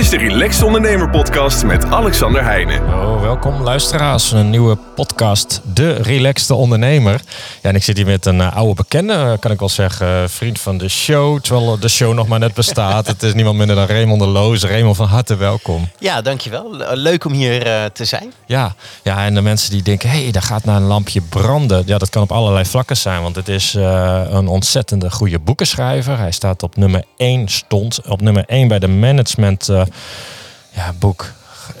is de Relaxed Ondernemer Podcast met Alexander Heijnen. Oh, welkom luisteraars, een nieuwe podcast, De Relaxed Ondernemer. Ja, en ik zit hier met een uh, oude bekende, uh, kan ik wel zeggen, uh, vriend van de show. Terwijl de show nog maar net bestaat. Het is niemand minder dan Raymond de Loos. Raymond, van harte welkom. Ja, dankjewel. Leuk om hier te zijn. Ja, ja, en de mensen die denken, hé, hey, daar gaat naar een lampje branden. Ja, dat kan op allerlei vlakken zijn, want het is een ontzettende goede boekenschrijver. Hij staat op nummer 1, stond op nummer 1 bij de management ja, boek.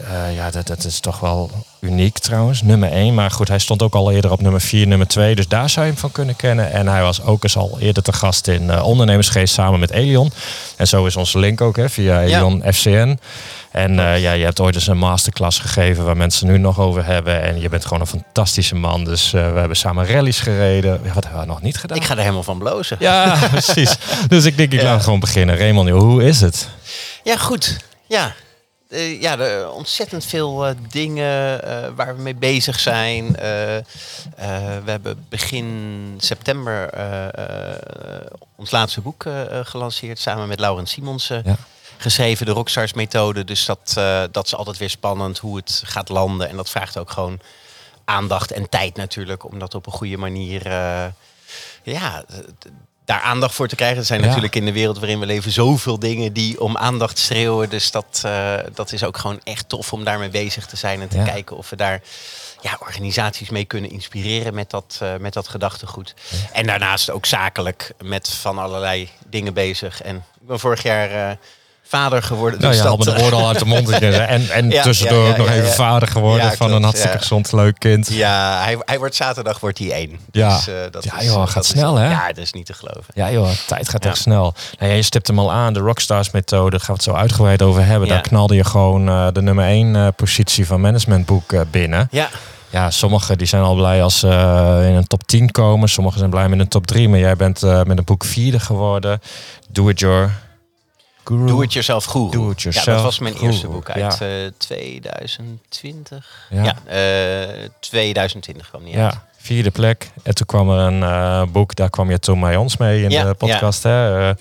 Uh, ja, dat, dat is toch wel uniek trouwens. Nummer 1. Maar goed, hij stond ook al eerder op nummer 4, nummer 2. Dus daar zou je hem van kunnen kennen. En hij was ook eens al eerder te gast in uh, Ondernemersgeest samen met Elion. En zo is onze link ook hè, via Elion ja. FCN. En uh, ja, je hebt ooit eens een masterclass gegeven waar mensen nu nog over hebben. En je bent gewoon een fantastische man. Dus we hebben samen rallies gereden. Ja, wat hebben we nog niet gedaan? Ik ga er helemaal van blozen. Ja, precies. Dus ik denk, ik laat gewoon beginnen. Raymond, hoe is het? Ja, goed. Ja, uh, ja, er ontzettend veel uh, dingen uh, waar we mee bezig zijn. we hebben begin september ons laatste boek gelanceerd samen met Laurent Simonsen. Ja. Geschreven, de Rockstars methode. Dus dat, dat is altijd weer spannend hoe het gaat landen. En dat vraagt ook gewoon aandacht en tijd natuurlijk. Om dat op een goede manier ja, daar aandacht voor te krijgen. Er zijn natuurlijk in de wereld waarin we leven zoveel dingen die om aandacht schreeuwen. Dus dat, uh, dat is ook gewoon echt tof om daarmee bezig te zijn en te kijken of we daar ja, organisaties mee kunnen inspireren met dat, uh, met dat gedachtegoed. En daarnaast ook zakelijk met van allerlei dingen bezig. En ik ben vorig jaar uh, vader geworden. Nou dus ja, dat, de woorden al uit de mond. en en ja, tussendoor ook nog even vader geworden van een hartstikke gezond, leuk kind. Ja, hij, hij wordt zaterdag wordt hij één. Ja, dus, uh, dat ja joh, gaat snel is, hè? Ja, dat is niet te geloven. Ja joh, tijd gaat echt snel. Nou, ja, je stipt hem al aan, de Rockstars methode, daar gaan we het zo uitgebreid over hebben. Daar knalde je gewoon uh, de nummer één uh, positie van managementboek binnen. Ja. Ja, sommigen die zijn al blij als ze uh, in een top 10 komen. Sommigen zijn blij met een top 3. Maar jij bent uh, met een boek vierde geworden. Do It Your Guru. Do It Yourself Guru. Do it yourself ja, dat was mijn Guru. eerste boek uit ja. uh, 2020. Ja, ja 2020 kwam die ja. uit. Vierde plek. En toen kwam er een uh, boek, daar kwam je toen bij ons mee in ja, de podcast. Hè? Uh,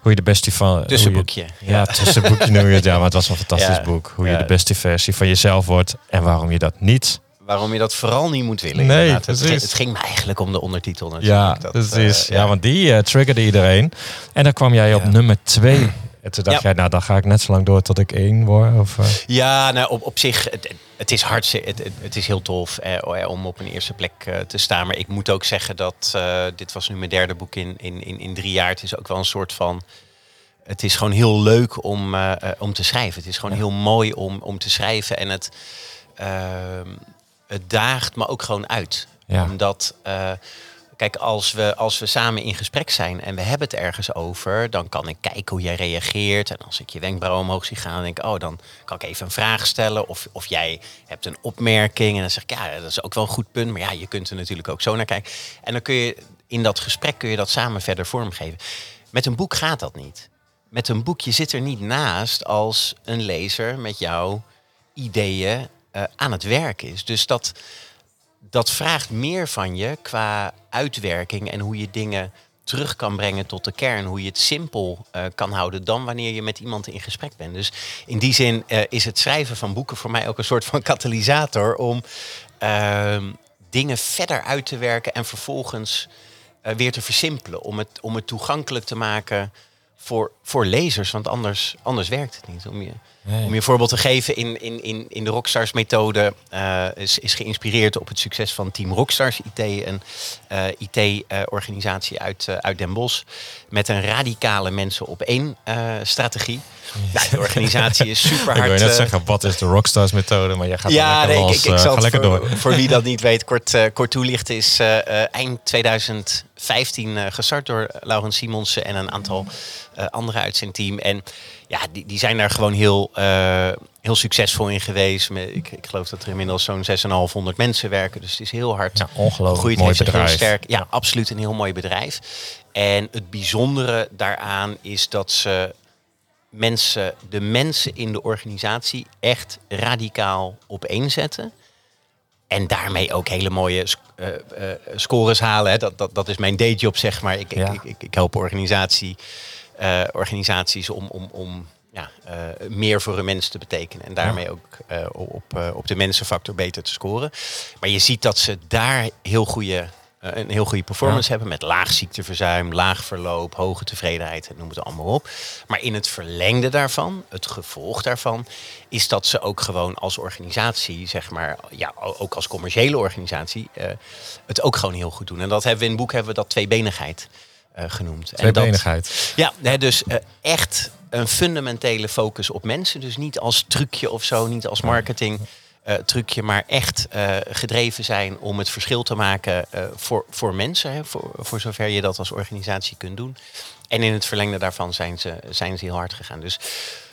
hoe je de beste van. Tussenboekje. Je, ja, tussenboekje noem je het. Ja, maar het was een fantastisch boek. Hoe je de beste versie van jezelf wordt en waarom je dat niet waarom je dat vooral niet moet willen. Nee, het, ging, het ging me eigenlijk om de ondertitel natuurlijk. Ja, dat, precies. Uh, ja. ja, want die uh, triggerde iedereen. En dan kwam jij op ja. nummer twee. En toen dacht ja. jij, nou dan ga ik net zo lang door tot ik één word. Of, uh... Ja, nou op, op zich, het, het is hartstikke, het, het, is heel tof eh, om op een eerste plek uh, te staan. Maar ik moet ook zeggen dat uh, dit was nu mijn derde boek in, in, in, in drie jaar. Het is ook wel een soort van het is gewoon heel leuk om, om te schrijven. Het is gewoon ja. heel mooi om, om te schrijven. En het, uh, het daagt me ook gewoon uit. Ja. Omdat, kijk, als we, als we samen in gesprek zijn en we hebben het ergens over, dan kan ik kijken hoe jij reageert. En als ik je wenkbrauw omhoog zie gaan, dan denk ik, oh, dan kan ik even een vraag stellen. Of, of jij hebt een opmerking en dan zeg ik, ja, dat is ook wel een goed punt. Maar ja, je kunt er natuurlijk ook zo naar kijken. En dan kun je in dat gesprek kun je dat samen verder vormgeven. Met een boek gaat dat niet. Met een boek, je zit er niet naast als een lezer met jouw ideeën uh, aan het werk is. Dus dat, dat vraagt meer van je qua uitwerking en hoe je dingen terug kan brengen tot de kern. Hoe je het simpel uh, kan houden dan wanneer je met iemand in gesprek bent. Dus in die zin uh, is het schrijven van boeken voor mij ook een soort van katalysator om dingen verder uit te werken en vervolgens weer te versimpelen. Om het, om het toegankelijk te maken voor, voor lezers, want anders, anders werkt het niet. Om je, nee. om je een voorbeeld te geven, in, in, in, in de Rockstars methode uh, is, is geïnspireerd op het succes van Team Rockstars IT, een uh, IT-organisatie uh, uit, uit Den Bosch, met een radicale mensen op één strategie. Nou, de organisatie is super hard. Ik wil net zeggen, wat is de Rockstars methode? Maar jij gaat ja, lekker, nee, los, ik, ik, ik zal lekker voor, door. Voor wie dat niet weet, kort, kort toelichten, is eind 2015 gestart door Laurens Simonsen en een aantal anderen uit zijn team. En ja, die, die zijn daar gewoon heel, uh, heel succesvol in geweest. Ik, ik geloof dat er inmiddels zo'n 6,500 mensen werken. Dus het is heel hard. Ja, ongelooflijk groeit, mooi bedrijf. Heel sterk. Ja, ja, absoluut een heel mooi bedrijf. En het bijzondere daaraan is dat ze mensen, de mensen in de organisatie echt radicaal opeenzetten. En daarmee ook hele mooie uh, uh, scores halen. Hè. Dat, dat, dat is mijn dayjob, zeg maar. Ik, Ja. ik, ik, ik help organisatie, uh, organisaties om, om, om ja, eh, meer voor een mens te betekenen. En daarmee ook eh, op, eh, op de mensenfactor beter te scoren. Maar je ziet dat ze daar heel goede, een heel goede performance hebben. Met laag ziekteverzuim, laag verloop, hoge tevredenheid. en Noem het allemaal op. Maar in het verlengde daarvan, het gevolg daarvan... is dat ze ook gewoon als organisatie, zeg maar... Ja, ook als commerciële organisatie... het ook gewoon heel goed doen. En dat hebben we in het boek hebben we dat tweebenigheid genoemd. En dat- Tweebenigheid. ja, hè, dus echt een fundamentele focus op mensen. Dus niet als trucje of zo, niet als marketing eh, trucje, maar echt eh, gedreven zijn om het verschil te maken eh, voor, voor mensen, hè, voor, voor zover je dat als organisatie kunt doen. En in het verlengde daarvan zijn ze, zijn ze heel hard gegaan. Dus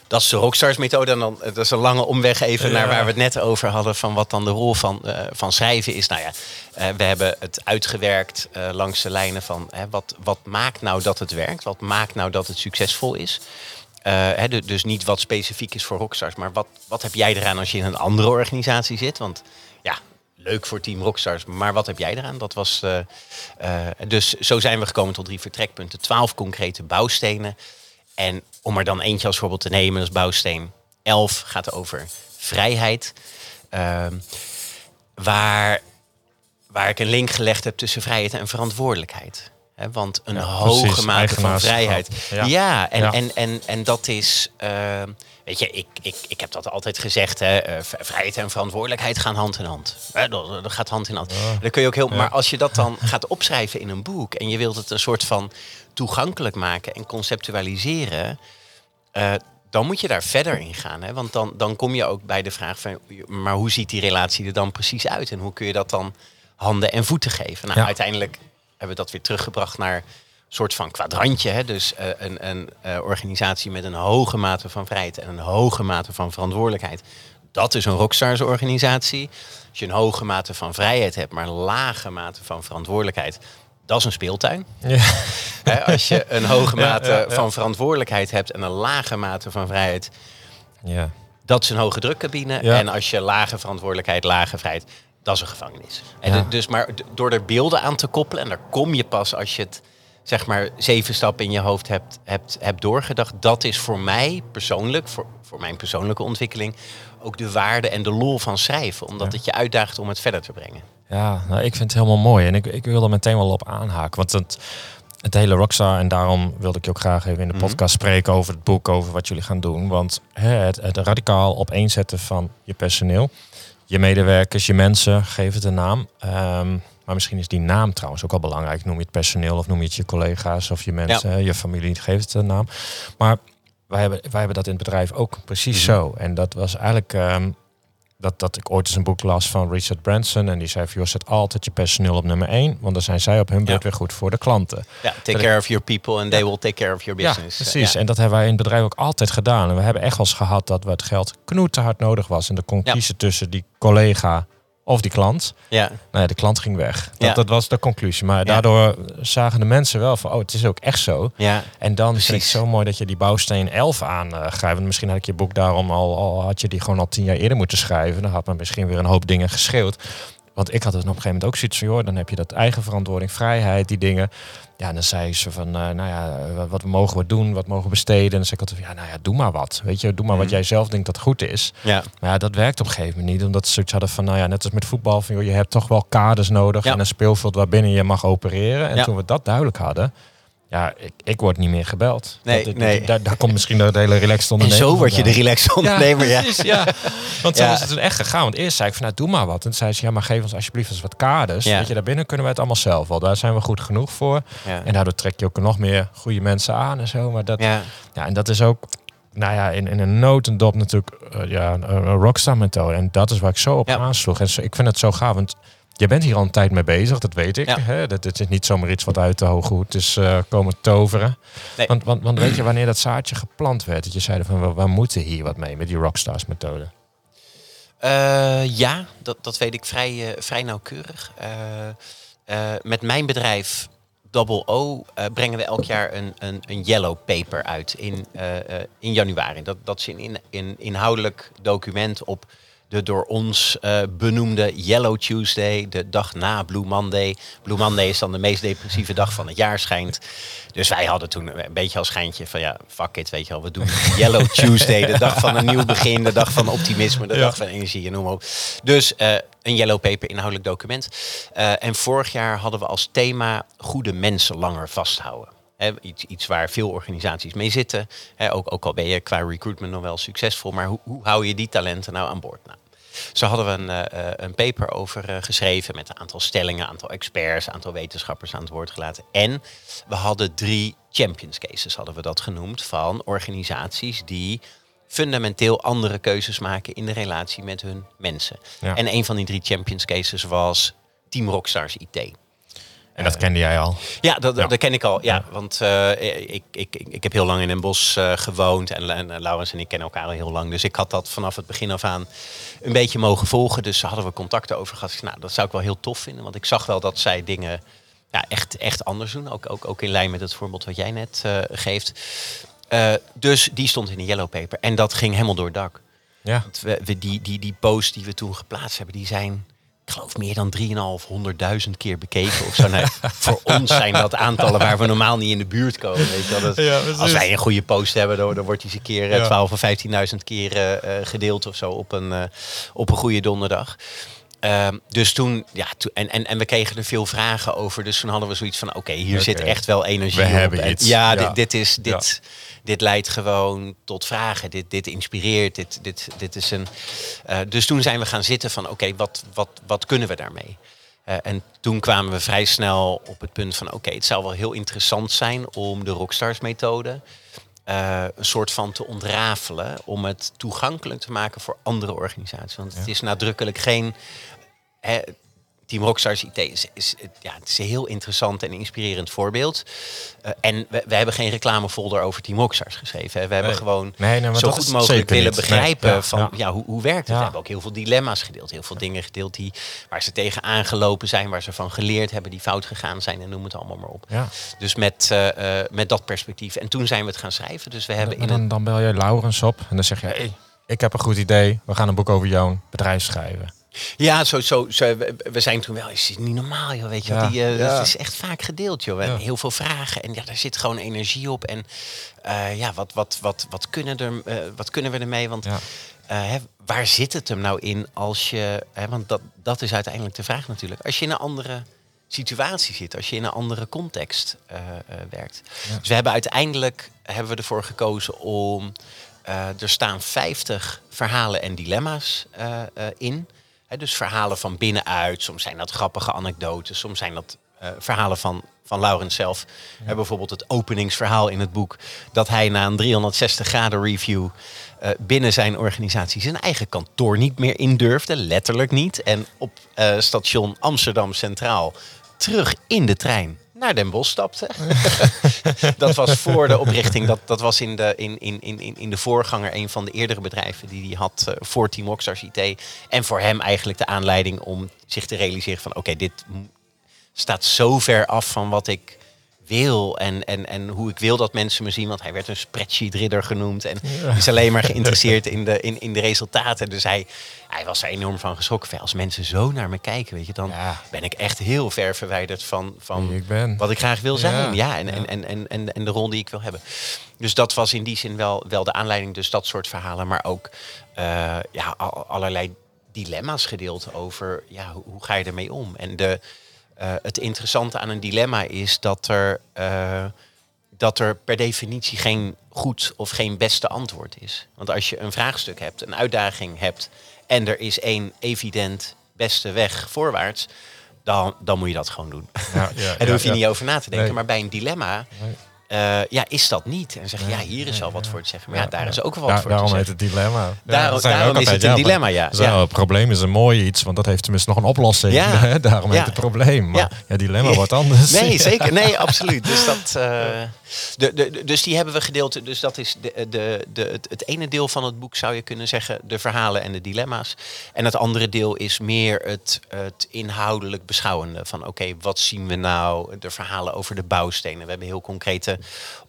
dat is de Rockstars methode. En dan, dat is een lange omweg even naar waar we het net over hadden. Van wat dan de rol van, van schrijven is. Nou ja, we hebben het uitgewerkt langs de lijnen van hè, wat, wat maakt nou dat het werkt? Wat maakt nou dat het succesvol is? Eh, hè, du- dus niet wat specifiek is voor Rockstars. Maar wat, wat heb jij eraan als je in een andere organisatie zit? Want ja, leuk voor Team Rockstars. Maar wat heb jij eraan? Dat was, eh, eh, dus zo zijn we gekomen tot drie vertrekpunten. Twaalf concrete bouwstenen. En om er dan eentje als voorbeeld te nemen, is bouwsteen 11, gaat over vrijheid. Ehm, waar, waar ik een link gelegd heb tussen vrijheid en verantwoordelijkheid. Hè, want een Ja, hoge precies, mate van vrijheid. Ja. Ja, en, Ja. En, en, en dat is. ehm, weet je, ik, ik, ik heb dat altijd gezegd. Hè, eh, vrijheid en verantwoordelijkheid gaan hand in hand. Hè, dat, dat gaat hand in hand. Dan kun je ook heel, Maar als je dat dan gaat opschrijven in een boek. en je wilt het een soort van toegankelijk maken en conceptualiseren. eh, dan moet je daar verder in gaan. Hè? Want dan, dan kom je ook bij de vraag van, maar hoe ziet die relatie er dan precies uit? En hoe kun je dat dan handen en voeten geven? Nou, uiteindelijk hebben we dat weer teruggebracht naar een soort van kwadrantje. Hè? Dus eh, een, een eh, organisatie met een hoge mate van vrijheid en een hoge mate van verantwoordelijkheid. Dat is een rockstars organisatie. Als je een hoge mate van vrijheid hebt, maar een lage mate van verantwoordelijkheid. Dat is een speeltuin. Ja. Als je een hoge mate ja, ja. van verantwoordelijkheid hebt en een lage mate van vrijheid, Ja. dat is een hoge drukcabine. En als je lage verantwoordelijkheid, lage vrijheid, dat is een gevangenis. En Ja. dus maar door er beelden aan te koppelen, en daar kom je pas als je het zeg maar zeven stappen in je hoofd hebt, hebt, hebt doorgedacht. Dat is voor mij persoonlijk, voor, voor mijn persoonlijke ontwikkeling, ook de waarde en de lol van schrijven. Omdat het je uitdaagt om het verder te brengen. Ja, nou, ik vind het helemaal mooi. En ik, ik wil er meteen wel op aanhaken. Want het, het hele Rockstar, en daarom wilde ik je ook graag even in de Mhm. podcast spreken over het boek, over wat jullie gaan doen. Want hè, het, het radicaal opeenzetten van je personeel, je medewerkers, je mensen, geef het een naam. Ehm, maar misschien is die naam trouwens ook wel belangrijk. Noem je het personeel of noem je het je collega's of je mensen, je familie, geef het een naam. Maar wij hebben, wij hebben dat in het bedrijf ook precies Mhm. zo. En dat was eigenlijk ehm, dat, dat ik ooit eens een boek las van Richard Branson. En die zei van, joh, zet altijd je personeel op nummer één. Want dan zijn zij op hun beurt Ja. weer goed voor de klanten. Ja, take Dat care of your people and they will take care of your business. Ja, precies. En dat hebben wij in het bedrijf ook altijd gedaan. En we hebben echt wel eens gehad dat we het geld knoeten hard nodig was. En dan kon kiezen tussen die collega of die klant. Ja. Nou ja, de klant ging weg. Dat, Ja. dat was de conclusie. Maar daardoor zagen de mensen wel van, oh, het is ook echt zo. Ja. En dan vind ik Precies. zo mooi dat je die bouwsteen 11 aangrijpt. Want misschien had ik je boek daarom al, al, had je die gewoon al tien jaar eerder moeten schrijven. Dan had men misschien weer een hoop dingen gescheeld. Want ik had het op een gegeven moment ook zoiets van, joh, dan heb je dat eigen verantwoording, vrijheid, die dingen. Ja, en dan zei ze van, eh, nou ja, wat, mogen we doen, wat mogen we besteden? En dan zei ik altijd, van, ja, nou ja, doe maar wat. Weet je, doe maar wat Mhm. jij zelf denkt dat goed is. Ja. Maar ja, dat werkt op een gegeven moment niet. Omdat ze zoiets hadden van, nou ja, net als met voetbal, van, joh, je hebt toch wel kaders nodig Ja. en een speelveld waarbinnen je mag opereren. En Ja. toen we dat duidelijk hadden, ja, ik, ik word niet meer gebeld. Nee, Dat- nee. Daar, daar komt misschien de hele relaxed En ondernemer zo word je de relaxed ondernemer. Ja, precies, ja. Want zo Ja. is het toen echt gegaan. Want eerst zei ik van, nou, doe maar wat. En toen zei ze, ja, maar geef ons alsjeblieft eens wat kaders. Ja. Weet je, daarbinnen kunnen wij het allemaal zelf wel. Daar zijn we goed genoeg voor. En daardoor trek je ook nog meer goede mensen aan en zo. Maar dat, Ja. en dat is ook, nou ja, in, in een notendop natuurlijk eh, ja, een, rockstar methode. En dat is waar ik zo op aansloeg. En zo- ik vind het zo gaaf, want je bent hier al een tijd mee bezig, dat weet ik. Ja. Hè? Dat, het is niet zomaar iets wat uit de hoge hoed is eh, komen toveren. Nee. Want, want, want weet je wanneer dat zaadje geplant werd? Dat je zei van, we, we moeten hier wat mee met die rockstars methode. Eh, ja, dat, dat weet ik vrij, eh, vrij nauwkeurig. Met mijn bedrijf Double O brengen we elk jaar een, een, een yellow paper uit in, in januari. Dat, dat is een in, in, inhoudelijk document op de door ons eh, benoemde Yellow Tuesday, de dag na Blue Monday. Blue Monday is dan de meest depressieve dag van het jaar, schijnt. Dus wij hadden toen een beetje als schijntje van ja, fuck it, weet je wel. We doen Yellow Tuesday, de dag van een nieuw begin, de dag van optimisme, de Ja. dag van energie en noem maar op. Dus eh, een Yellow Paper inhoudelijk document. Eh, en vorig jaar hadden we als thema goede mensen langer vasthouden. Iets, iets waar veel organisaties mee zitten. Ook, ook al ben je qua recruitment nog wel succesvol. Maar hoe, hoe hou je die talenten nou aan boord? Nou, zo hadden we een, eh, een paper over eh, geschreven met een aantal stellingen, aantal experts, aantal wetenschappers aan het woord gelaten. En we hadden drie champions cases, hadden we dat genoemd, van organisaties die fundamenteel andere keuzes maken in de relatie met hun mensen. Ja. En een van die drie champions cases was Team Rockstars IT. En dat kende jij al. Ja, dat, Ja. dat ken ik al. Ja, want eh, ik, ik, ik, heb heel lang in Den Bosch eh, gewoond. En, en, en Laurens en ik kennen elkaar al heel lang. Dus ik had dat vanaf het begin af aan een beetje mogen volgen. Dus hadden we contacten over gehad. Nou, dat zou ik wel heel tof vinden. Want ik zag wel dat zij dingen ja, echt, echt anders doen. Ook, ook, ook in lijn met het voorbeeld wat jij net eh, geeft. Dus die stond in de yellow paper. En dat ging helemaal door het dak. Ja. We, we, die, die, die posts die we toen geplaatst hebben, die zijn, ik geloof, meer dan 3.500 keer bekeken of zo. Nee, voor ons zijn dat aantallen waar we normaal niet in de buurt komen. Weet je wel. Dat, Ja, als wij een goede post hebben, dan, dan wordt die eens een keer eh, Ja. 12 of 15.000 keer eh, eh, gedeeld of zo op een, op een goede donderdag. Ehm, dus toen, ja, en, en, en we kregen er veel vragen over. Dus toen hadden we zoiets van: oké, hier zit echt wel energie We op. hebben En iets. Ja, Ja. Dit, dit, is, dit, dit leidt gewoon tot vragen. Dit, dit inspireert. Dit, dit, dit is een. eh, dus toen zijn we gaan zitten van: oké, wat, wat, wat kunnen we daarmee? Eh, en toen kwamen we vrij snel op het punt van: oké, het zou wel heel interessant zijn om de Rockstars-methode. eh, een soort van te ontrafelen om het toegankelijk te maken voor andere organisaties. Want het is nadrukkelijk geen hè, Team Rockstars IT is, is, ja, het is een heel interessant en inspirerend voorbeeld. Eh, en we, we hebben geen reclamefolder over Team Rockstars geschreven. Hè. We hebben Nee. gewoon Nee, nee, maar zo goed mogelijk willen begrijpen ja, van ja. ja. hoe, hoe werkt het. Ja. We hebben ook heel veel dilemma's gedeeld. Heel veel dingen gedeeld die, waar ze tegen aangelopen zijn, waar ze van geleerd hebben, die fout gegaan zijn en noem het allemaal maar op. Dus met, eh, eh, met dat perspectief. En toen zijn we het gaan schrijven. Dus we hebben En in dan, bel je Laurens op en dan zeg je... Hey, ik heb een goed idee. We gaan een boek over jouw bedrijf schrijven. Ja, zo, zo, zo, we, zijn toen wel, is het niet normaal joh, weet je. Ja. Die, eh, Ja. Dat is echt vaak gedeeld joh. Ja. heel veel vragen en ja, daar zit gewoon energie op. En eh, ja, wat, wat, wat, wat, kunnen er, eh, wat kunnen we ermee? Want hè, waar zit het hem nou in als je, hè, want dat, dat is uiteindelijk de vraag natuurlijk. Als je in een andere situatie zit, als je in een andere context werkt. Dus we hebben uiteindelijk, hebben we ervoor gekozen om, er staan 50 verhalen en dilemma's in. Dus verhalen van binnenuit, soms zijn dat grappige anekdotes, soms zijn dat eh, verhalen van, van Laurens zelf. Hebben bijvoorbeeld het openingsverhaal in het boek, dat hij na een 360 graden review eh, binnen zijn organisatie zijn eigen kantoor niet meer in durfde, letterlijk niet. En op eh, station Amsterdam Centraal terug in de trein naar Den Bosch stapte. dat was voor de oprichting. Dat, dat was in de, in, in, in, in de voorganger een van de eerdere bedrijven die hij had eh, voor Team Rockstars IT. En voor hem eigenlijk de aanleiding om zich te realiseren van oké, dit staat zo ver af van wat ik wil en, en, en hoe ik wil dat mensen me zien. Want hij werd een spreadsheet ridder genoemd en is alleen maar geïnteresseerd in de, in, in de resultaten. Dus hij, hij was er enorm van geschrokken. Als mensen zo naar me kijken, weet je, dan Ja. ben ik echt heel ver verwijderd van, van ik ben. wat ik graag wil zijn. Ja, en, ja. En, en, en, en, en de rol die ik wil hebben. Dus dat was in die zin wel, wel de aanleiding. Dus dat soort verhalen. Maar ook eh, ja, al- allerlei dilemma's gedeeld over ja, hoe, hoe ga je ermee om. En de, eh, het interessante aan een dilemma is dat er, eh, dat er per definitie geen goed of geen beste antwoord is. Want als je een vraagstuk hebt, een uitdaging hebt en er is één evident beste weg voorwaarts, dan, dan moet je dat gewoon doen. Ja, ja, en daar hoef je ja. niet over na te denken. Nee. Maar bij een dilemma Nee. Eh, ja, is dat niet. En zeg je, Nee, ja, hier is wel wat voor te zeggen. Maar ja, daar is ook wel wat Daar- voor te daarom heet zeggen. het dilemma. Ja, Daarom- daarom is het een dilemma, ja. Zo. Het probleem is een mooi iets, want dat heeft tenminste nog een oplossing. Daarom heet het probleem. Maar Ja. dilemma wordt anders. Nee, zeker. Nee, absoluut. Dus, dat, eh, de, de, de- dus die hebben we gedeeld. Dus dat is de, de, de, het, het ene deel van het boek, zou je kunnen zeggen, de verhalen en de dilemma's. En het andere deel is meer het, het inhoudelijk beschouwende. Van oké, wat zien we nou? De verhalen over de bouwstenen. We hebben heel concrete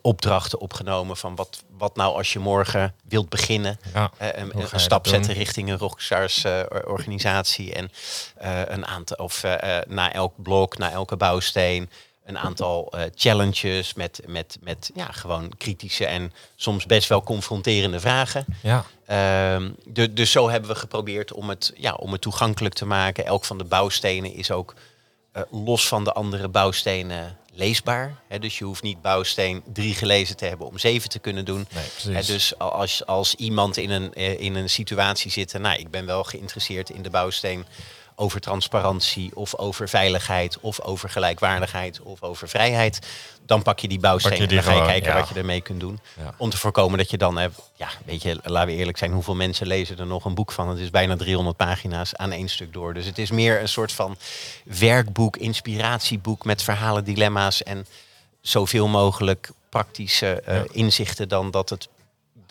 opdrachten opgenomen van wat, wat nou als je morgen wilt beginnen. Ja, Eh, een, stap zetten richting een rockstars eh, or- organisatie en eh, een aantal of eh, na elk blok, na elke bouwsteen een aantal challenges met, met, met ja, gewoon kritische en soms best wel confronterende vragen. Ja, de, dus zo hebben we geprobeerd om het, ja, om het toegankelijk te maken. Elk van de bouwstenen is ook los van de andere bouwstenen leesbaar. Hè, dus je hoeft niet bouwsteen drie gelezen te hebben om zeven te kunnen doen. nee, Hè, precies. dus als, als iemand in een, eh, in een situatie zit, en, nou, ik ben wel geïnteresseerd in de bouwsteen over transparantie of over veiligheid of over gelijkwaardigheid of over vrijheid, dan pak je die bouwsteen en dan ga je kijken ja. wat je ermee kunt doen. Ja. Om te voorkomen dat je dan hebt, ja, weet je, laten we eerlijk zijn, hoeveel mensen lezen er nog een boek van? Het is bijna 300 pagina's aan één stuk door. Dus het is meer een soort van werkboek, inspiratieboek met verhalen, dilemma's en zoveel mogelijk praktische eh, Ja. inzichten dan dat het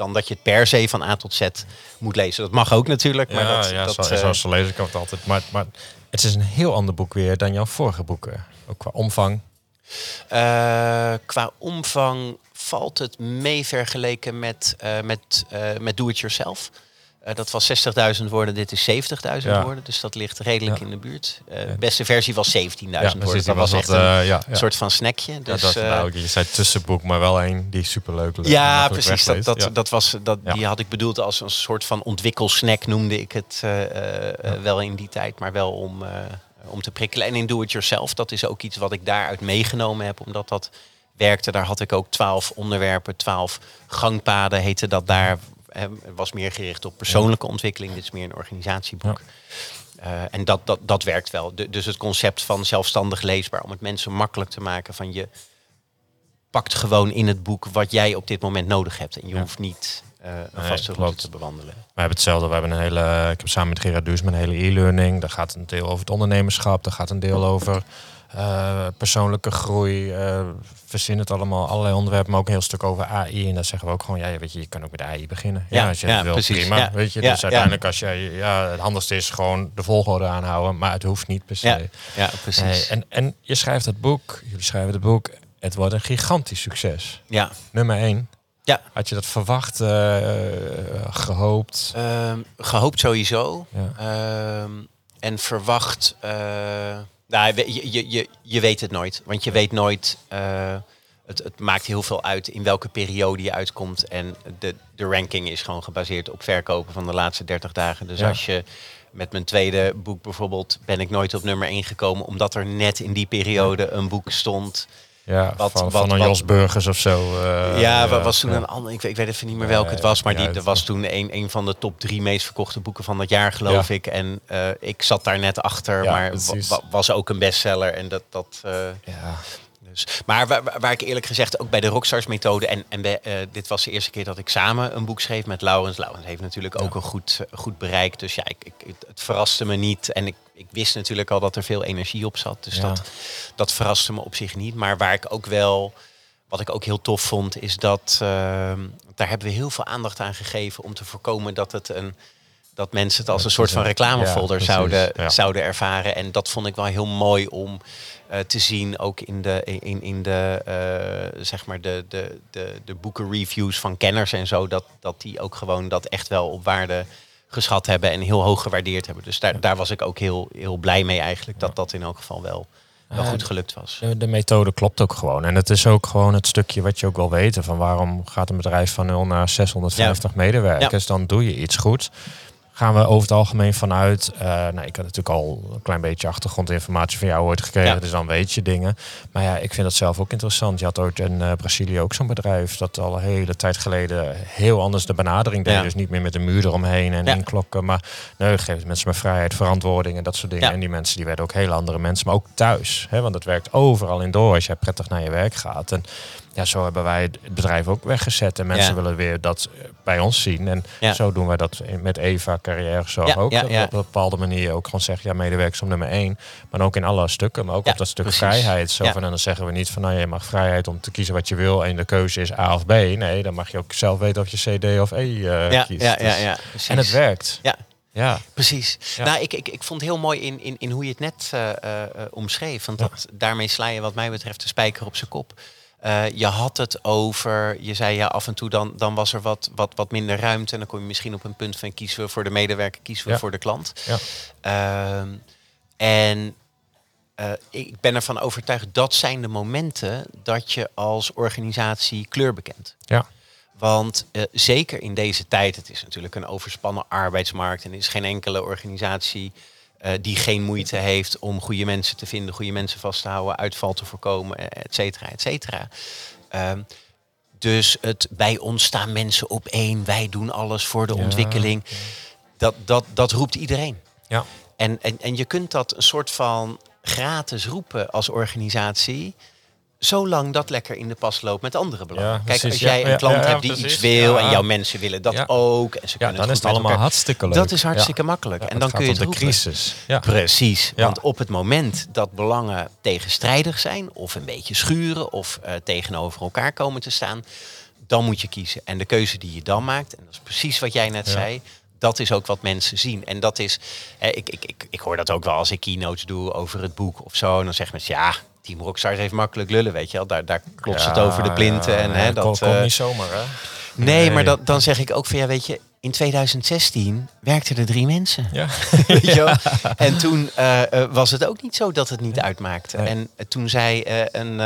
dan dat je het per se van A tot Z moet lezen. Dat mag ook natuurlijk, maar ja, dat, ja dat, zo, eh, zo, zo lees ik het altijd. Maar, maar het is een heel ander boek weer dan jouw vorige boeken. Ook qua omvang. eh, qua omvang valt het mee vergeleken met, eh, met, eh, met Do It Yourself. Eh, dat was 60.000 woorden, dit is 70.000 Ja. woorden. Dus dat ligt redelijk Ja. in de buurt. Eh, De beste versie was 17.000 woorden. Dat was echt wat, een eh, soort van snackje. Dus, dat, eh, nou, je zei tussenboek, maar wel één die superleuk leuk Ja, precies. Dat, dat, dat was, dat. Die had ik bedoeld als een soort van ontwikkelsnack, noemde ik het eh, eh, eh, wel in die tijd. Maar wel om, eh, om te prikkelen. En in Do It Yourself, dat is ook iets wat ik daaruit meegenomen heb. Omdat dat werkte. Daar had ik ook twaalf onderwerpen, twaalf gangpaden heette dat daar. Het was meer gericht op persoonlijke ontwikkeling. Dit is meer een organisatieboek. Eh, en dat, dat, dat werkt wel. De- dus het concept van zelfstandig leesbaar, om het mensen makkelijk te maken van je pakt gewoon in het boek wat jij op dit moment nodig hebt. En je Ja. hoeft niet eh, een Nee, vaste route te bewandelen. We hebben hetzelfde. We hebben een hele. Ik heb samen met Gerard Duursman een hele e-learning. Daar gaat een deel over het ondernemerschap. Daar gaat een deel over eh, persoonlijke groei. eh verzin het allemaal. Allerlei onderwerpen. Maar ook een heel stuk over AI. En daar zeggen we ook gewoon. Ja, weet je, je kan ook met AI beginnen. Ja, Ja, als je ja, wil, precies. prima. Ja, Weet je, ja, dus uiteindelijk als jij. Ja, het handigste is gewoon de volgorde aanhouden. Maar het hoeft niet per se. Ja, precies. Nee, en, en je schrijft het boek. Jullie schrijven het boek. Het wordt een gigantisch succes. ja. Nummer één. Ja. Had je dat verwacht, eh, gehoopt? Ehm, gehoopt sowieso. Ja. Ehm, en verwacht. Nou, je, je, je, je weet het nooit. Want je weet nooit. eh, het, het maakt heel veel uit in welke periode je uitkomt. En de, de ranking is gewoon gebaseerd op verkopen van de laatste 30 dagen. Dus Ja. als je met mijn tweede boek bijvoorbeeld ben ik nooit op nummer 1 gekomen. Omdat er net in die periode een boek stond. Ja, Wat- van, wat- van een wat- Jos Burgers of zo. eh, ja, wa- was toen een ander. Ik weet, ik weet even niet meer welke het was. Maar die, er was toen een, een van de top drie meest verkochte boeken van dat jaar, geloof ik. En eh, ik zat daar net achter. Maar precies. wa- wa- was ook een bestseller. En dat. dat eh, Ja, dus. Maar waar, waar- ik eerlijk gezegd ook bij de Rockstars methode. En, en bij, eh, dit was de eerste keer dat ik samen een boek schreef met Laurens. Laurens heeft natuurlijk ook een goed, eh, goed bereik. Dus ja, ik, ik, het, verraste me niet. En ik, ik wist natuurlijk al dat er veel energie op zat. Dus Ja. dat, dat verraste me op zich niet. Maar waar ik ook wel. Wat ik ook heel tof vond, is dat ehm, daar hebben we heel veel aandacht aan gegeven om te voorkomen dat het een dat mensen het als een soort van reclamefolder Ja, zouden, Ja. zouden ervaren. En dat vond ik wel heel mooi om eh, te zien, ook in de, in, in de, eh, zeg maar de, de, de, de boekenreviews van kenners en zo, dat, dat die ook gewoon dat echt wel op waarde geschat hebben en heel hoog gewaardeerd hebben. Dus daar, daar was ik ook heel, heel blij mee eigenlijk, dat dat in elk geval wel, wel goed gelukt was. de, de methode klopt ook gewoon. En het is ook gewoon het stukje wat je ook wil weten. Van waarom gaat een bedrijf van 0 naar 650 medewerkers? Dan doe je iets goed. Gaan we over het algemeen vanuit. eh, nou, ik had natuurlijk al een klein beetje achtergrondinformatie van jou ooit gekregen. Ja. Dus dan weet je dingen. Maar ja, ik vind dat zelf ook interessant. Je had ooit in eh, Brazilië ook zo'n bedrijf. Dat al een hele tijd geleden heel anders de benadering deed. Ja. Dus niet meer met een muur eromheen en Ja. inklokken. Maar nee, geef mensen maar vrijheid, verantwoording en dat soort dingen. En die mensen die werden ook heel andere mensen. Maar ook thuis. Hè? Want het werkt overal in door als jij prettig naar je werk gaat. En ja, zo hebben wij het bedrijf ook weggezet. En mensen Ja. willen weer dat bij ons zien. En Ja. zo doen wij dat met Eva Carrière Zorg Ja, ook. Op een bepaalde manier ook gewoon zeggen, ja, medewerkers op nummer één. Maar ook in alle stukken. Maar ook op dat stuk precies. vrijheid. Zo van, en dan zeggen we niet van, nou, je mag vrijheid om te kiezen wat je wil. En de keuze is A of B. Nee, dan mag je ook zelf weten of je C, D of E Ja, kiest. ja, ja, Dus- ja, precies. En het werkt. Ja, Ja. Precies. Nou, ik, ik, ik vond het heel mooi in, in, in hoe je het net eh, eh, omschreef. Want dat, daarmee sla je wat mij betreft de spijker op zijn kop. Eh, je had het over, je zei ja, af en toe dan, dan was er wat, wat, wat minder ruimte. En dan kom je misschien op een punt van kiezen we voor de medewerker, kiezen we Ja. voor de klant. Ja. Ehm, en eh, ik ben ervan overtuigd, dat zijn de momenten dat je als organisatie kleur bekent. Ja. Want eh, zeker in deze tijd, het is natuurlijk een overspannen arbeidsmarkt en er is geen enkele organisatie eh, die geen moeite heeft om goede mensen te vinden, goede mensen vast te houden, uitval te voorkomen, eh, et cetera, et cetera. Ehm, dus het bij ons staan mensen op één, wij doen alles voor de Ja. ontwikkeling. Dat, dat, dat roept iedereen. Ja. En, en, en je kunt dat een soort van gratis roepen als organisatie. Zolang dat lekker in de pas loopt met andere belangen. Ja, Kijk, als jij Ja, een klant ja, hebt die precies. iets wil en jouw mensen willen dat ook. En ze Ja, kunnen dan het is het allemaal elkaar. hartstikke leuk. Dat is hartstikke makkelijk. En dan kun je het de roepen. crisis. Precies. Want op het moment dat belangen tegenstrijdig zijn of een beetje schuren of eh, tegenover elkaar komen te staan, dan moet je kiezen. En de keuze die je dan maakt, en dat is precies wat jij net zei, dat is ook wat mensen zien. En dat is, ik, ik, ik, ik hoor dat ook wel als ik keynotes doe over het boek of zo. En dan zeggen mensen, ja, Team Rockstars heeft makkelijk lullen, weet je wel. Daar, daar klopt het over de plinten. en, hè, dat, komt, eh, niet zomaar, hè? nee, nee. maar dat, dan zeg ik ook van, ja, weet je, in 2016 werkten er drie mensen. Ja. Weet je wel? En toen eh, eh, was het ook niet zo dat het niet uitmaakte. Nee. En toen zij een,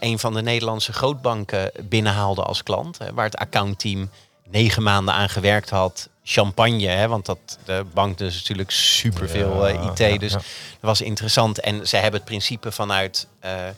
een van de Nederlandse grootbanken binnenhaalde als klant, waar het accountteam negen maanden aan gewerkt had. Champagne, hè, want dat, de bank dus natuurlijk superveel Ja, eh, IT. dus dat was interessant. En zij hebben het principe vanuit eh,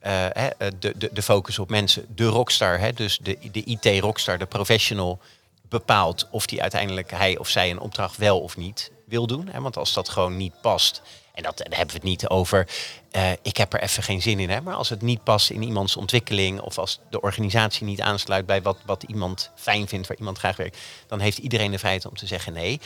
eh, de, de, de focus op mensen. De rockstar, hè, dus de, de IT-rockstar, de professional, bepaalt of die uiteindelijk hij of zij een opdracht wel of niet wil doen. Hè? Want als dat gewoon niet past, en dat, daar hebben we het niet over, eh, ik heb er even geen zin in. Hè? Maar als het niet past in iemands ontwikkeling of als de organisatie niet aansluit bij wat, wat iemand fijn vindt, waar iemand graag werkt, dan heeft iedereen de vrijheid om te zeggen nee.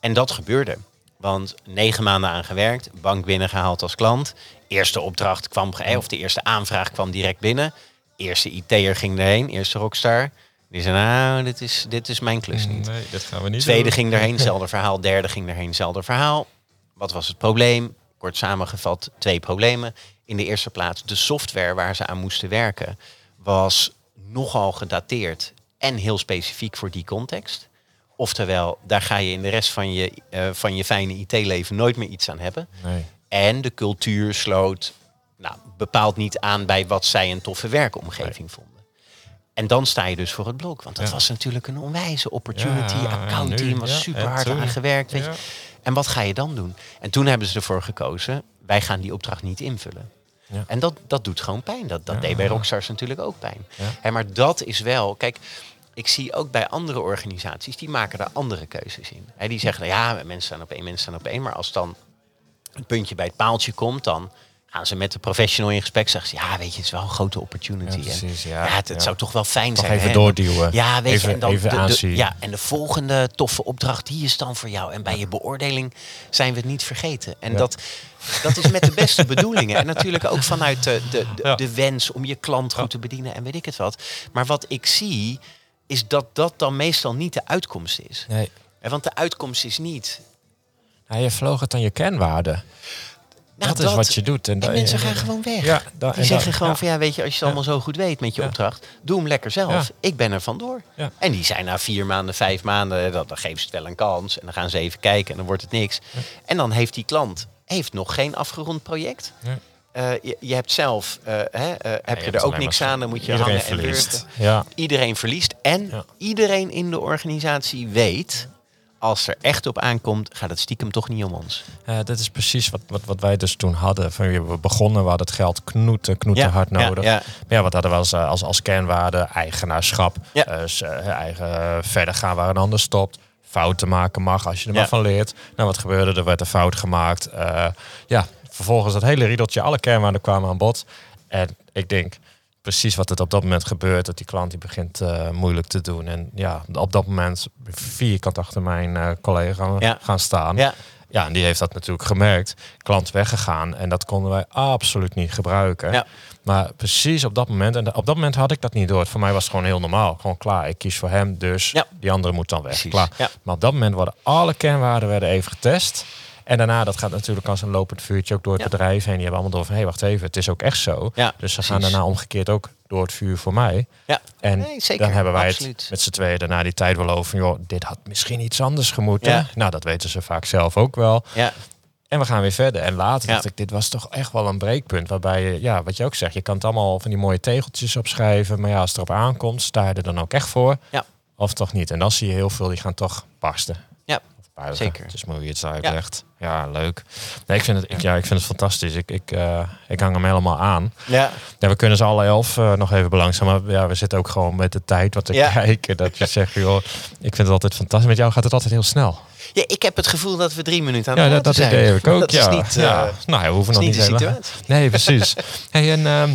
En dat gebeurde. Want negen maanden aan gewerkt, bank binnengehaald als klant. Eerste opdracht kwam, eh, of de eerste aanvraag kwam direct binnen. Eerste IT'er ging erheen, eerste rockstar. Die zei, nou, dit is, dit is mijn klus niet. Nee, dat gaan we niet Tweede doen. ging erheen, hetzelfde verhaal. Derde ging erheen, hetzelfde verhaal. Wat was het probleem? Kort samengevat, twee problemen. In de eerste plaats, de software waar ze aan moesten werken was nogal gedateerd en heel specifiek voor die context. Oftewel, daar ga je in de rest van je, eh, van je fijne IT-leven nooit meer iets aan hebben. Nee. En de cultuur sloot nou, bepaald niet aan bij wat zij een toffe werkomgeving vonden. En dan sta je dus voor het blok. Want dat Ja. was natuurlijk een onwijze opportunity. Ja, Account nu, team was super hard aan gewerkt. Weet je. En wat ga je dan doen? En toen hebben ze ervoor gekozen, wij gaan die opdracht niet invullen. Ja. En dat, dat doet gewoon pijn. Dat, dat Ja. deed bij Rockstars natuurlijk ook pijn. Maar dat is wel, kijk, ik zie ook bij andere organisaties, die maken daar andere keuzes in. Hè, die zeggen, ja, mensen staan op één, mensen staan op één. Maar als dan het puntje bij het paaltje komt, dan gaan ze met de professional in gesprek. Zeggen ze, ja, weet je, het is wel een grote opportunity. Ja, precies, ja. ja, het, het Ja. zou toch wel fijn Toch zijn. even hè? doorduwen. Ja, weet Even- je, en dan even de- de, aanzien. ja, en de volgende toffe opdracht, die is dan voor jou. En bij je beoordeling zijn we het niet vergeten. En dat, dat is met de beste bedoelingen. En natuurlijk ook vanuit de, de, de, wens om je klant goed te bedienen en weet ik het wat. Maar wat ik zie, is dat dat dan meestal niet de uitkomst is. Nee. En Want de uitkomst is niet... Nou, je vloog het aan je kernwaarden. Nou, dat, is wat je doet. En da- mensen en- gaan gewoon weg. Ja, da- Die en zeggen da- gewoon ja. van ja, weet je, als je het allemaal zo goed weet met je opdracht, doe hem lekker zelf. Ik ben er vandoor. En die zijn na vier maanden, vijf maanden, dan, dan geven ze het wel een kans. En dan gaan ze even kijken en dan wordt het niks. En dan heeft die klant heeft nog geen afgerond project. Ja. Eh, je, je hebt zelf, eh, hè, eh, heb je er ook niks aan, dan moet je Iedereen hangen en. Ja. Iedereen verliest. En Ja. iedereen in de organisatie weet, als er echt op aankomt, gaat het stiekem toch niet om ons. Eh, dit is precies wat, wat, wat wij dus toen hadden. Van, we begonnen, we hadden het geld knoeten, knoeten Ja, hard nodig. ja. Maar ja, wat hadden we als, eh, als, als kernwaarde? Eigenaarschap. Ja. Eh, eigen, verder gaan waar een ander stopt. Fouten maken mag als je er Ja. maar van leert. Nou, wat gebeurde? Er werd een fout gemaakt. Ja, vervolgens dat hele riedeltje, alle kernwaarden kwamen aan bod. En ik denk precies wat het op dat moment gebeurt. Dat die klant die begint eh, moeilijk te doen. En ja, op dat moment vierkant achter mijn eh, collega Ja. gaan staan. Ja. Ja, en die heeft dat natuurlijk gemerkt. Klant weggegaan en dat konden wij absoluut niet gebruiken. Ja. Maar precies op dat moment, en op dat moment had ik dat niet door. Voor mij was het gewoon heel normaal. Gewoon klaar, ik kies voor hem, dus Ja. die andere moet dan weg. Precies, Klaar. ja. Maar op dat moment worden alle kernwaarden werden even getest. En daarna, dat gaat natuurlijk als een lopend vuurtje ook door het Ja. bedrijf heen. Die hebben allemaal door van, hé, wacht even, het is ook echt zo. Ja, dus ze gaan daarna omgekeerd ook door het vuur voor mij. Ja. En Nee, zeker. dan hebben wij Absoluut. het met z'n tweeën daarna die tijd wel over. van, Joh, dit had misschien iets anders gemoeten. Ja. Nou, dat weten ze vaak zelf ook wel. Ja, En we gaan weer verder. En later Ja. dacht ik, dit was toch echt wel een breekpunt. Waarbij je, ja, wat je ook zegt, je kan het allemaal van die mooie tegeltjes opschrijven. Maar ja, als het erop aankomt, sta je er dan ook echt voor. Ja. Of toch niet. En dan zie je heel veel, die gaan toch barsten. Ja, Zeker. Het is je het uitlegt. Ja, leuk. Nee, ik, vind het, ik, ja, ik vind het fantastisch. Ik, ik, eh, ik hang hem helemaal aan. ja. Ja, we kunnen ze alle elf eh, nog even belangzamen. Maar ja, we zitten ook gewoon met de tijd wat te Ja. kijken. Dat je zegt, joh, ik vind het altijd fantastisch. Met jou gaat het altijd heel snel. ja, ik heb het gevoel dat we drie minuten aan Ja, dat, dat idee heb ik ook. Dat ja. is niet, ja. eh, nou ja, we hoeven nog niet helemaal-. Nee, precies. hey, en ehm,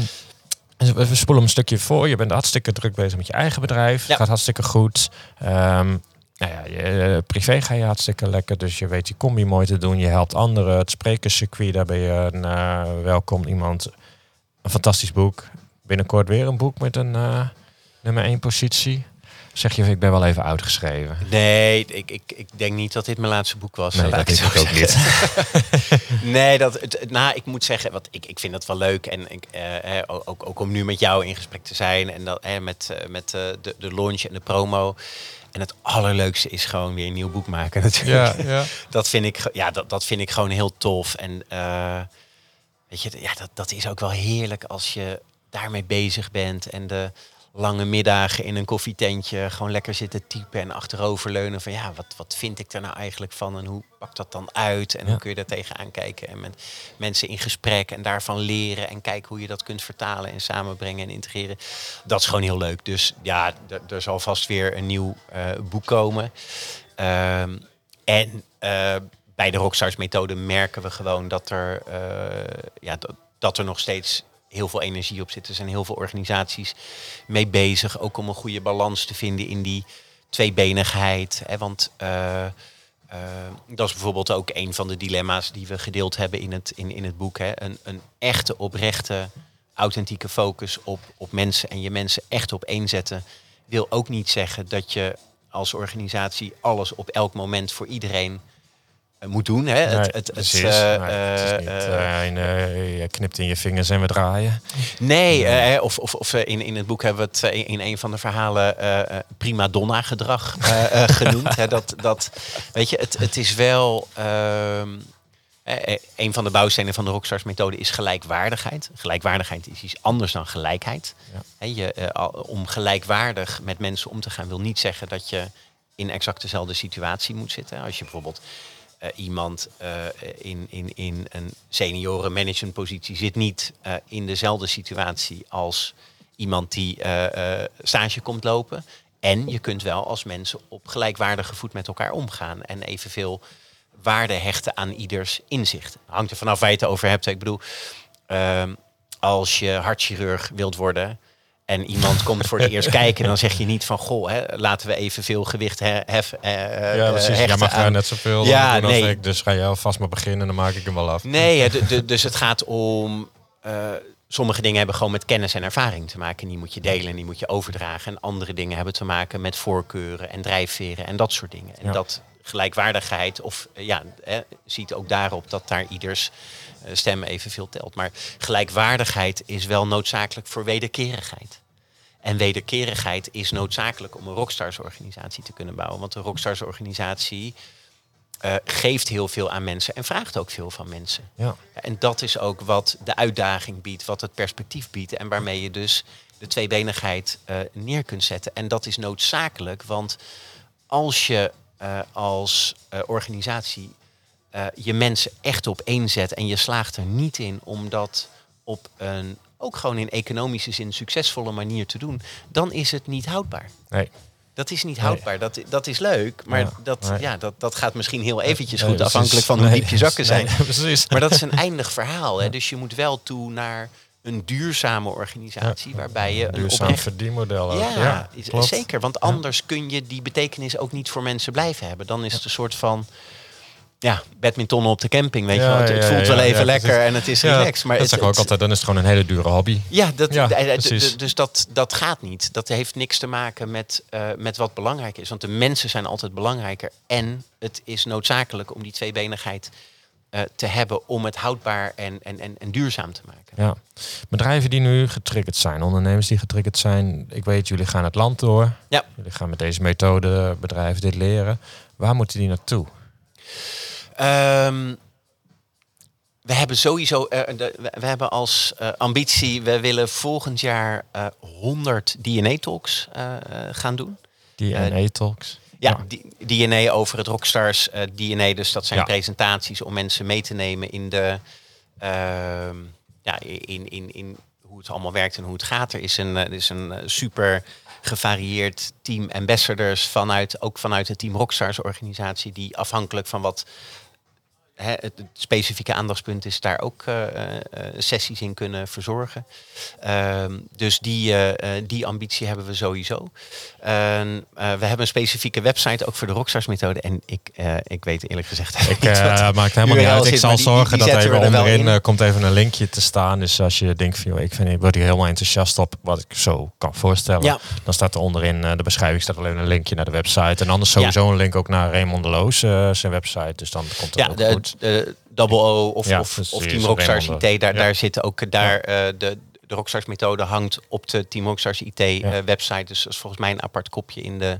we we spoelen een stukje voor. Je bent hartstikke druk bezig met je eigen bedrijf. Ja. Gaat hartstikke goed. Ehm, nou ja, je, eh, privé ga je hartstikke lekker. Dus je weet je combi mooi te doen. Je helpt anderen. Het sprekerscircuit, daar ben je een eh, welkom iemand. Een fantastisch boek. Binnenkort weer een boek met een eh, nummer één positie. Zeg je, ik ben wel even uitgeschreven. Nee, ik, ik, ik denk niet dat dit mijn laatste boek was. Nee, dat is ook niet. nee, dat, nou, ik moet zeggen, wat, ik, ik vind dat wel leuk. En ik, eh, ook, ook om nu met jou in gesprek te zijn. En dat, eh, met, met de, de launch en de promo. En het allerleukste is gewoon weer een nieuw boek maken natuurlijk. Ja, ja. Dat, vind ik, ja, dat, dat vind ik gewoon heel tof. En eh, weet je, ja, dat, dat is ook wel heerlijk als je daarmee bezig bent. En de lange middagen in een koffietentje gewoon lekker zitten typen en achteroverleunen. Van ja, wat, wat vind ik er nou eigenlijk van en hoe pakt dat dan uit? En Ja. hoe kun je daar tegenaan kijken? En met mensen in gesprek en daarvan leren en kijken hoe je dat kunt vertalen en samenbrengen en integreren. Dat is gewoon heel leuk. Dus ja, er- er zal vast weer een nieuw eh, boek komen. Ehm, en eh, bij de Rockstars methode merken we gewoon dat er, eh, ja, dat, dat er nog steeds heel veel energie op zit. Er zijn heel veel organisaties mee bezig. Ook om een goede balans te vinden in die tweebenigheid. Hè, want eh, eh, dat is bijvoorbeeld ook een van de dilemma's die we gedeeld hebben in het, in, in het boek. Hè. Een, een echte, oprechte, authentieke focus op, op mensen en je mensen echt op één zetten. Wil ook niet zeggen dat je als organisatie alles op elk moment voor iedereen moet doen. Hè. Nee, het, het, het, precies. eh, Nee, het is eh, niet, eh, eh, eh, je knipt in je vingers en we draaien. Nee, eh, of, of, of eh, in, in het boek hebben we het eh, in, in een van de verhalen eh, eh, prima donna gedrag eh, eh, genoemd. Hè, dat, dat, weet je, het, het is wel. ehm, eh, eh, een van de bouwstenen van de Rockstars methode is gelijkwaardigheid. Gelijkwaardigheid is iets anders dan gelijkheid. Ja. Je, eh, om gelijkwaardig met mensen om te gaan wil niet zeggen dat je in exact dezelfde situatie moet zitten. Als je bijvoorbeeld eh, iemand eh, in, in, in een senioren managementpositie zit niet eh, in dezelfde situatie als iemand die eh, eh, stage komt lopen. En je kunt wel als mensen op gelijkwaardige voet met elkaar omgaan en evenveel waarde hechten aan ieders inzicht. Hangt er vanaf waar je het over hebt. Ik bedoel, ehm, als je hartchirurg wilt worden en iemand komt voor het eerst kijken, dan zeg je niet van goh, hè, laten we evenveel gewicht he- heffen. eh, Ja, eh, precies. Jij mag aan- net zoveel Ja, ja, als nee. ik. Dus ga jij alvast maar beginnen, dan maak ik hem wel af. Nee, hè, dus het gaat om. eh, sommige dingen hebben gewoon met kennis en ervaring te maken. En die moet je delen en die moet je overdragen. En andere dingen hebben te maken met voorkeuren en drijfveren en dat soort dingen. En Ja. dat gelijkwaardigheid, of eh, ja, hè, ziet ook daarop dat daar ieders eh, stem evenveel telt. Maar gelijkwaardigheid is wel noodzakelijk voor wederkerigheid. En wederkerigheid is noodzakelijk om een Rockstars-organisatie te kunnen bouwen. Want een Rockstars-organisatie eh, geeft heel veel aan mensen en vraagt ook veel van mensen. Ja. En dat is ook wat de uitdaging biedt, wat het perspectief biedt en waarmee je dus de tweebenigheid eh, neer kunt zetten. En dat is noodzakelijk, want als je eh, als organisatie je mensen echt op één zet en je slaagt er niet in om dat op een ook gewoon in economische zin succesvolle manier te doen, dan is het niet houdbaar. Nee. Dat is niet Nee. houdbaar. Dat, dat is leuk, maar Ja, dat, nee. ja, dat, dat gaat misschien heel eventjes goed, afhankelijk van hoe diep je zakken zijn. precies. Maar dat is een eindig verhaal. Hè? Dus je moet wel toe naar een duurzame organisatie waarbij je een Duurzaam oprecht... verdienmodel. Ja, is- klopt. zeker. Want anders kun je die betekenis ook niet voor mensen blijven hebben. Dan is het een soort van... Ja, badminton op de camping, weet je Ja, wel. Het, het ja, voelt ja, wel even ja, lekker en het is Ja, relaxed. Maar dat het, zeg ik ook altijd. Dan is het gewoon een hele dure hobby. ja, dat, Ja, eh, eh, dus dat, dat gaat niet. Dat heeft niks te maken met, eh, met wat belangrijk is. Want de mensen zijn altijd belangrijker. En het is noodzakelijk om die tweebenigheid eh, te hebben om het houdbaar en, en, en, en duurzaam te maken. Ja. Bedrijven die nu getriggerd zijn, ondernemers die getriggerd zijn. Ik weet, jullie gaan het land door. Ja. Jullie gaan met deze methode bedrijven dit leren. Waar moeten die naartoe? Ehm, we hebben sowieso, eh, de- we, we hebben als eh, ambitie, we willen volgend jaar eh 100 DNA-talks eh, eh, gaan doen. Die Eh, NE-talks. Ja, DNA over het Rockstars eh, DNA. Dus dat zijn Ja. presentaties om mensen mee te nemen in de ehm, ja, in, in, in hoe het allemaal werkt en hoe het gaat. Er is een, eh, er is een eh, super gevarieerd team ambassadors vanuit ook vanuit het Team Rockstars organisatie die afhankelijk van wat het, specifieke aandachtspunt is, daar ook eh, eh, eh, sessies in kunnen verzorgen. Ehm, dus die, die ambitie hebben we sowieso. En, eh, we hebben een specifieke website ook voor de Rockstars methode. En ik, ik weet eerlijk gezegd Ik niet wat- maakt helemaal niet uit. Ik zal die- zorgen die dat even er onderin in. komt even een linkje te staan. Dus als je denkt van, joh, ik, vind, ik word hier helemaal enthousiast op wat ik zo kan voorstellen. Ja. Dan staat er onderin de beschrijving staat alleen een linkje naar de website. En anders sowieso een link ook naar Raymond de Loos, zijn website. Dus dan komt het Ja, ook de, goed. De Double O of, Ja, of, of Team Rockstars IT, daar, ja. daar zitten ook daar eh, de, de Rockstars methode hangt op de Team Rockstars IT eh, website. Dus dat is volgens mij een apart kopje in de,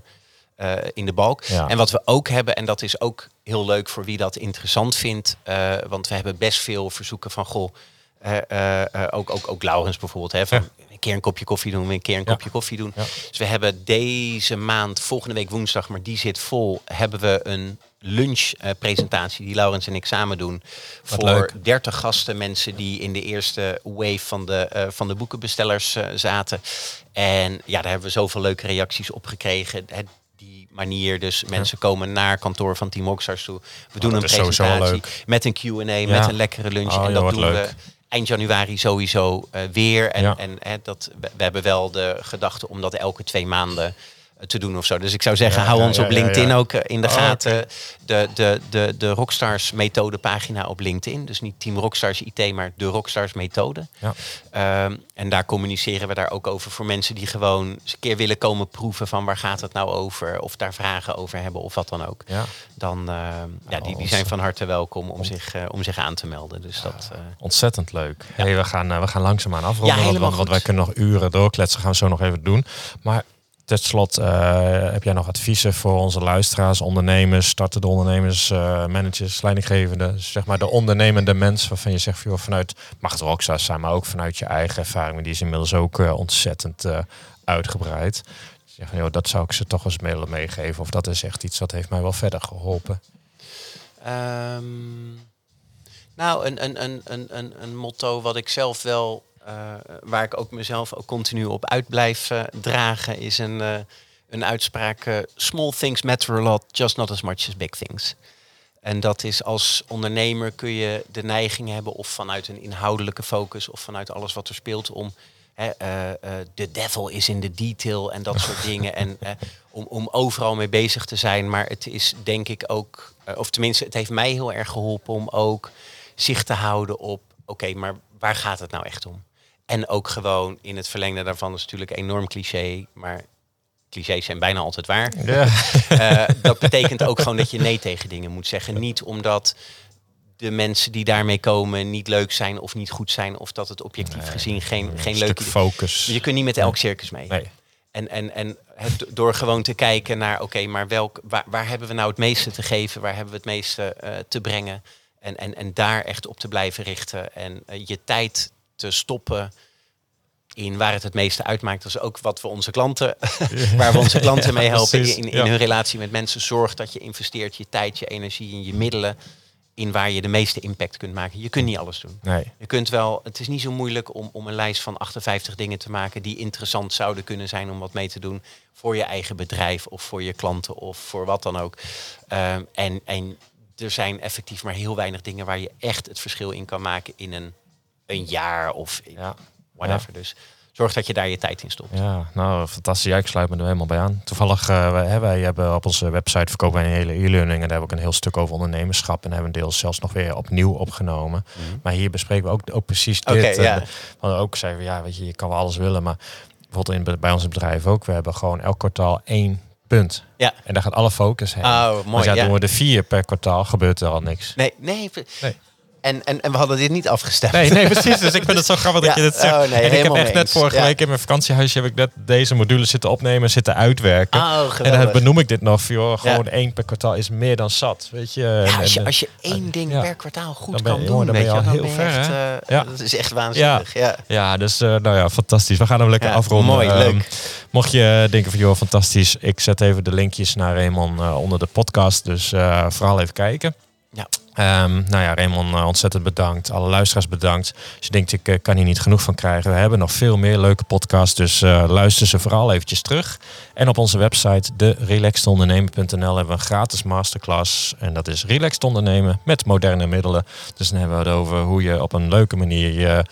eh, in de balk. Ja. En wat we ook hebben, en dat is ook heel leuk voor wie dat interessant vindt, eh, want we hebben best veel verzoeken van goh. eh, eh, eh, ook, ook, ook Laurens bijvoorbeeld, hè, van een keer een kopje koffie doen, een keer een Ja. kopje koffie doen. Dus we hebben deze maand, volgende week woensdag, maar die zit vol, hebben we een lunchpresentatie die Laurens en ik samen doen. Wat voor leuk. 30 gasten, mensen die in de eerste wave van de, eh, van de boekenbestellers eh, zaten. En ja, daar hebben we zoveel leuke reacties op gekregen. Het, die manier, dus mensen komen naar kantoor van Team Rockstars toe. We doen dat een presentatie met een Q&A, Ja. met een lekkere lunch. Oh, en dat doen leuk. we eind januari sowieso eh, weer. En, Ja. en hè, dat, we, we hebben wel de gedachte om dat elke twee maanden te doen of zo. Dus ik zou zeggen, Ja, hou ja, ons ja, op LinkedIn ook eh, in de Oh, gaten. De, de, de, de Rockstars methode pagina op LinkedIn. Dus niet Team Rockstars IT, maar de Rockstars methode. Ja. Ehm, en daar communiceren we daar ook over voor mensen die gewoon eens een keer willen komen proeven van waar gaat het nou over. Of daar vragen over hebben of wat dan ook. Ja. Dan ehm, ja, die, die zijn van harte welkom om zich, eh, om zich aan te melden. Dus dat, eh, Ontzettend leuk. Hey, we, gaan, we gaan langzaamaan afronden, want, want, wij kunnen nog uren doorkletsen. gaan we zo nog even doen. Maar tot slot, eh, heb jij nog adviezen voor onze luisteraars, ondernemers, startende ondernemers, eh, managers, leidinggevenden, zeg maar de ondernemende mens waarvan je zegt, vanuit, mag het Rockstars zijn, maar ook vanuit je eigen ervaring, die is inmiddels ook eh, ontzettend uitgebreid. Zeg van, joh, dat zou ik ze toch eens willen meegeven. Of dat is echt iets dat heeft mij wel verder geholpen. Ehm, nou, een, een, een, een, een, motto wat ik zelf wel, waar ik ook mezelf ook continu op uit blijf eh, dragen, is een, eh, een uitspraak: eh, Small things matter a lot, just not as much as big things. En dat is als ondernemer kun je de neiging hebben, of vanuit een inhoudelijke focus, of vanuit alles wat er speelt, om hè, eh, eh, de devil is in de detail en dat soort dingen. En eh, om, om overal mee bezig te zijn. Maar het is denk ik ook, eh, of tenminste, het heeft mij heel erg geholpen om ook zicht te houden op, oké, maar waar gaat het nou echt om? En ook gewoon in het verlengde daarvan is natuurlijk enorm cliché, maar clichés zijn bijna altijd waar. Ja. Eh, dat betekent ook gewoon dat je nee tegen dingen moet zeggen. Niet omdat de mensen die daarmee komen niet leuk zijn of niet goed zijn. Of dat het objectief gezien geen, geen Een leuke... stuk focus. Je kunt niet met elk circus mee. Nee. En, en, en het, door gewoon te kijken naar, oké, maar welk, waar, waar hebben we nou het meeste te geven? Waar hebben we het meeste eh, te brengen? En, en, en daar echt op te blijven richten. En eh, je tijd te stoppen in waar het het meeste uitmaakt. Dat is ook wat we onze klanten, waar we onze klanten mee helpen in, in Ja. hun relatie met mensen. Zorg dat je investeert je tijd, je energie en je middelen in waar je de meeste impact kunt maken. Je kunt niet alles doen. Nee. Je kunt wel, het is niet zo moeilijk om, om een lijst van 58 dingen te maken die interessant zouden kunnen zijn om wat mee te doen voor je eigen bedrijf of voor je klanten of voor wat dan ook. Ehm, en, en er zijn effectief maar heel weinig dingen waar je echt het verschil in kan maken in een, een jaar of Ja. whatever. Dus zorg dat je daar je tijd in stopt. Ja, nou fantastisch. Ja, ik sluit me er helemaal bij aan. Toevallig, eh, wij, hebben op onze website verkopen wij een hele e-learning. En daar hebben we ook een heel stuk over ondernemerschap. En hebben we deels zelfs nog weer opnieuw opgenomen. Maar hier bespreken we ook, ook precies dit. Oké, Eh, ja. Want ook zeiden we, ja, weet je, je kan wel alles willen. Maar bijvoorbeeld in, bij ons bedrijf ook. We hebben gewoon elk kwartaal één Punt. Ja. En daar gaat alle focus heen. Oh, mooi, Dus ja, doen we er vier per kwartaal, gebeurt er al niks. Nee, nee. Nee. En, en, en we hadden dit niet afgestemd. Nee, nee, precies. Dus ik vind het zo grappig dat Ja, je dit zegt. oh, nee, en ik heb echt net vorige Ja. week in mijn vakantiehuisje heb ik net deze module zitten opnemen, zitten uitwerken. Oh, en dan benoem ik dit nog. voor, joh, gewoon Ja. één per kwartaal is meer dan zat. Weet je? En- als, je, als je één ding ja. per kwartaal goed je- kan doen, dan ben je al heel ben ver, echt, eh, Ja. Dat is echt waanzinnig. Ja. Ja, dus eh, nou ja, fantastisch. We gaan hem lekker afronden. mooi, Ehm, leuk. mocht je denken van, joh, fantastisch. Ik zet even de linkjes naar Raymond eh, onder de podcast. Dus vooral even kijken. Ja. Ehm, nou ja, Raymond, eh, ontzettend bedankt. Alle luisteraars bedankt. Als je denkt, ik eh, kan hier niet genoeg van krijgen. We hebben nog veel meer leuke podcasts. Dus eh, luister ze vooral eventjes terug. En op onze website, de relaxedondernemen.nl, hebben we een gratis masterclass. En dat is relaxed ondernemen met moderne middelen. Dus dan hebben we het over hoe je op een leuke manier je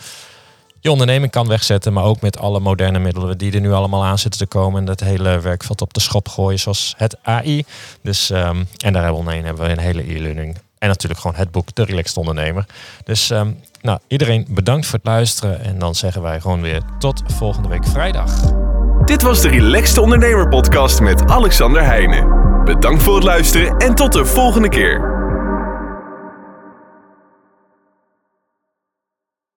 je onderneming kan wegzetten, maar ook met alle moderne middelen die er nu allemaal aan zitten te komen. En dat hele werkveld op de schop gooien, zoals het AI. Dus, ehm, en daar hebben we omheen hebben we een hele e-learning. En natuurlijk gewoon het boek De Relaxed Ondernemer. Dus ehm, nou, iedereen bedankt voor het luisteren. En dan zeggen wij gewoon weer tot volgende week vrijdag. Dit was de Relaxed Ondernemer podcast met Alexander Heijnen. Bedankt voor het luisteren en tot de volgende keer.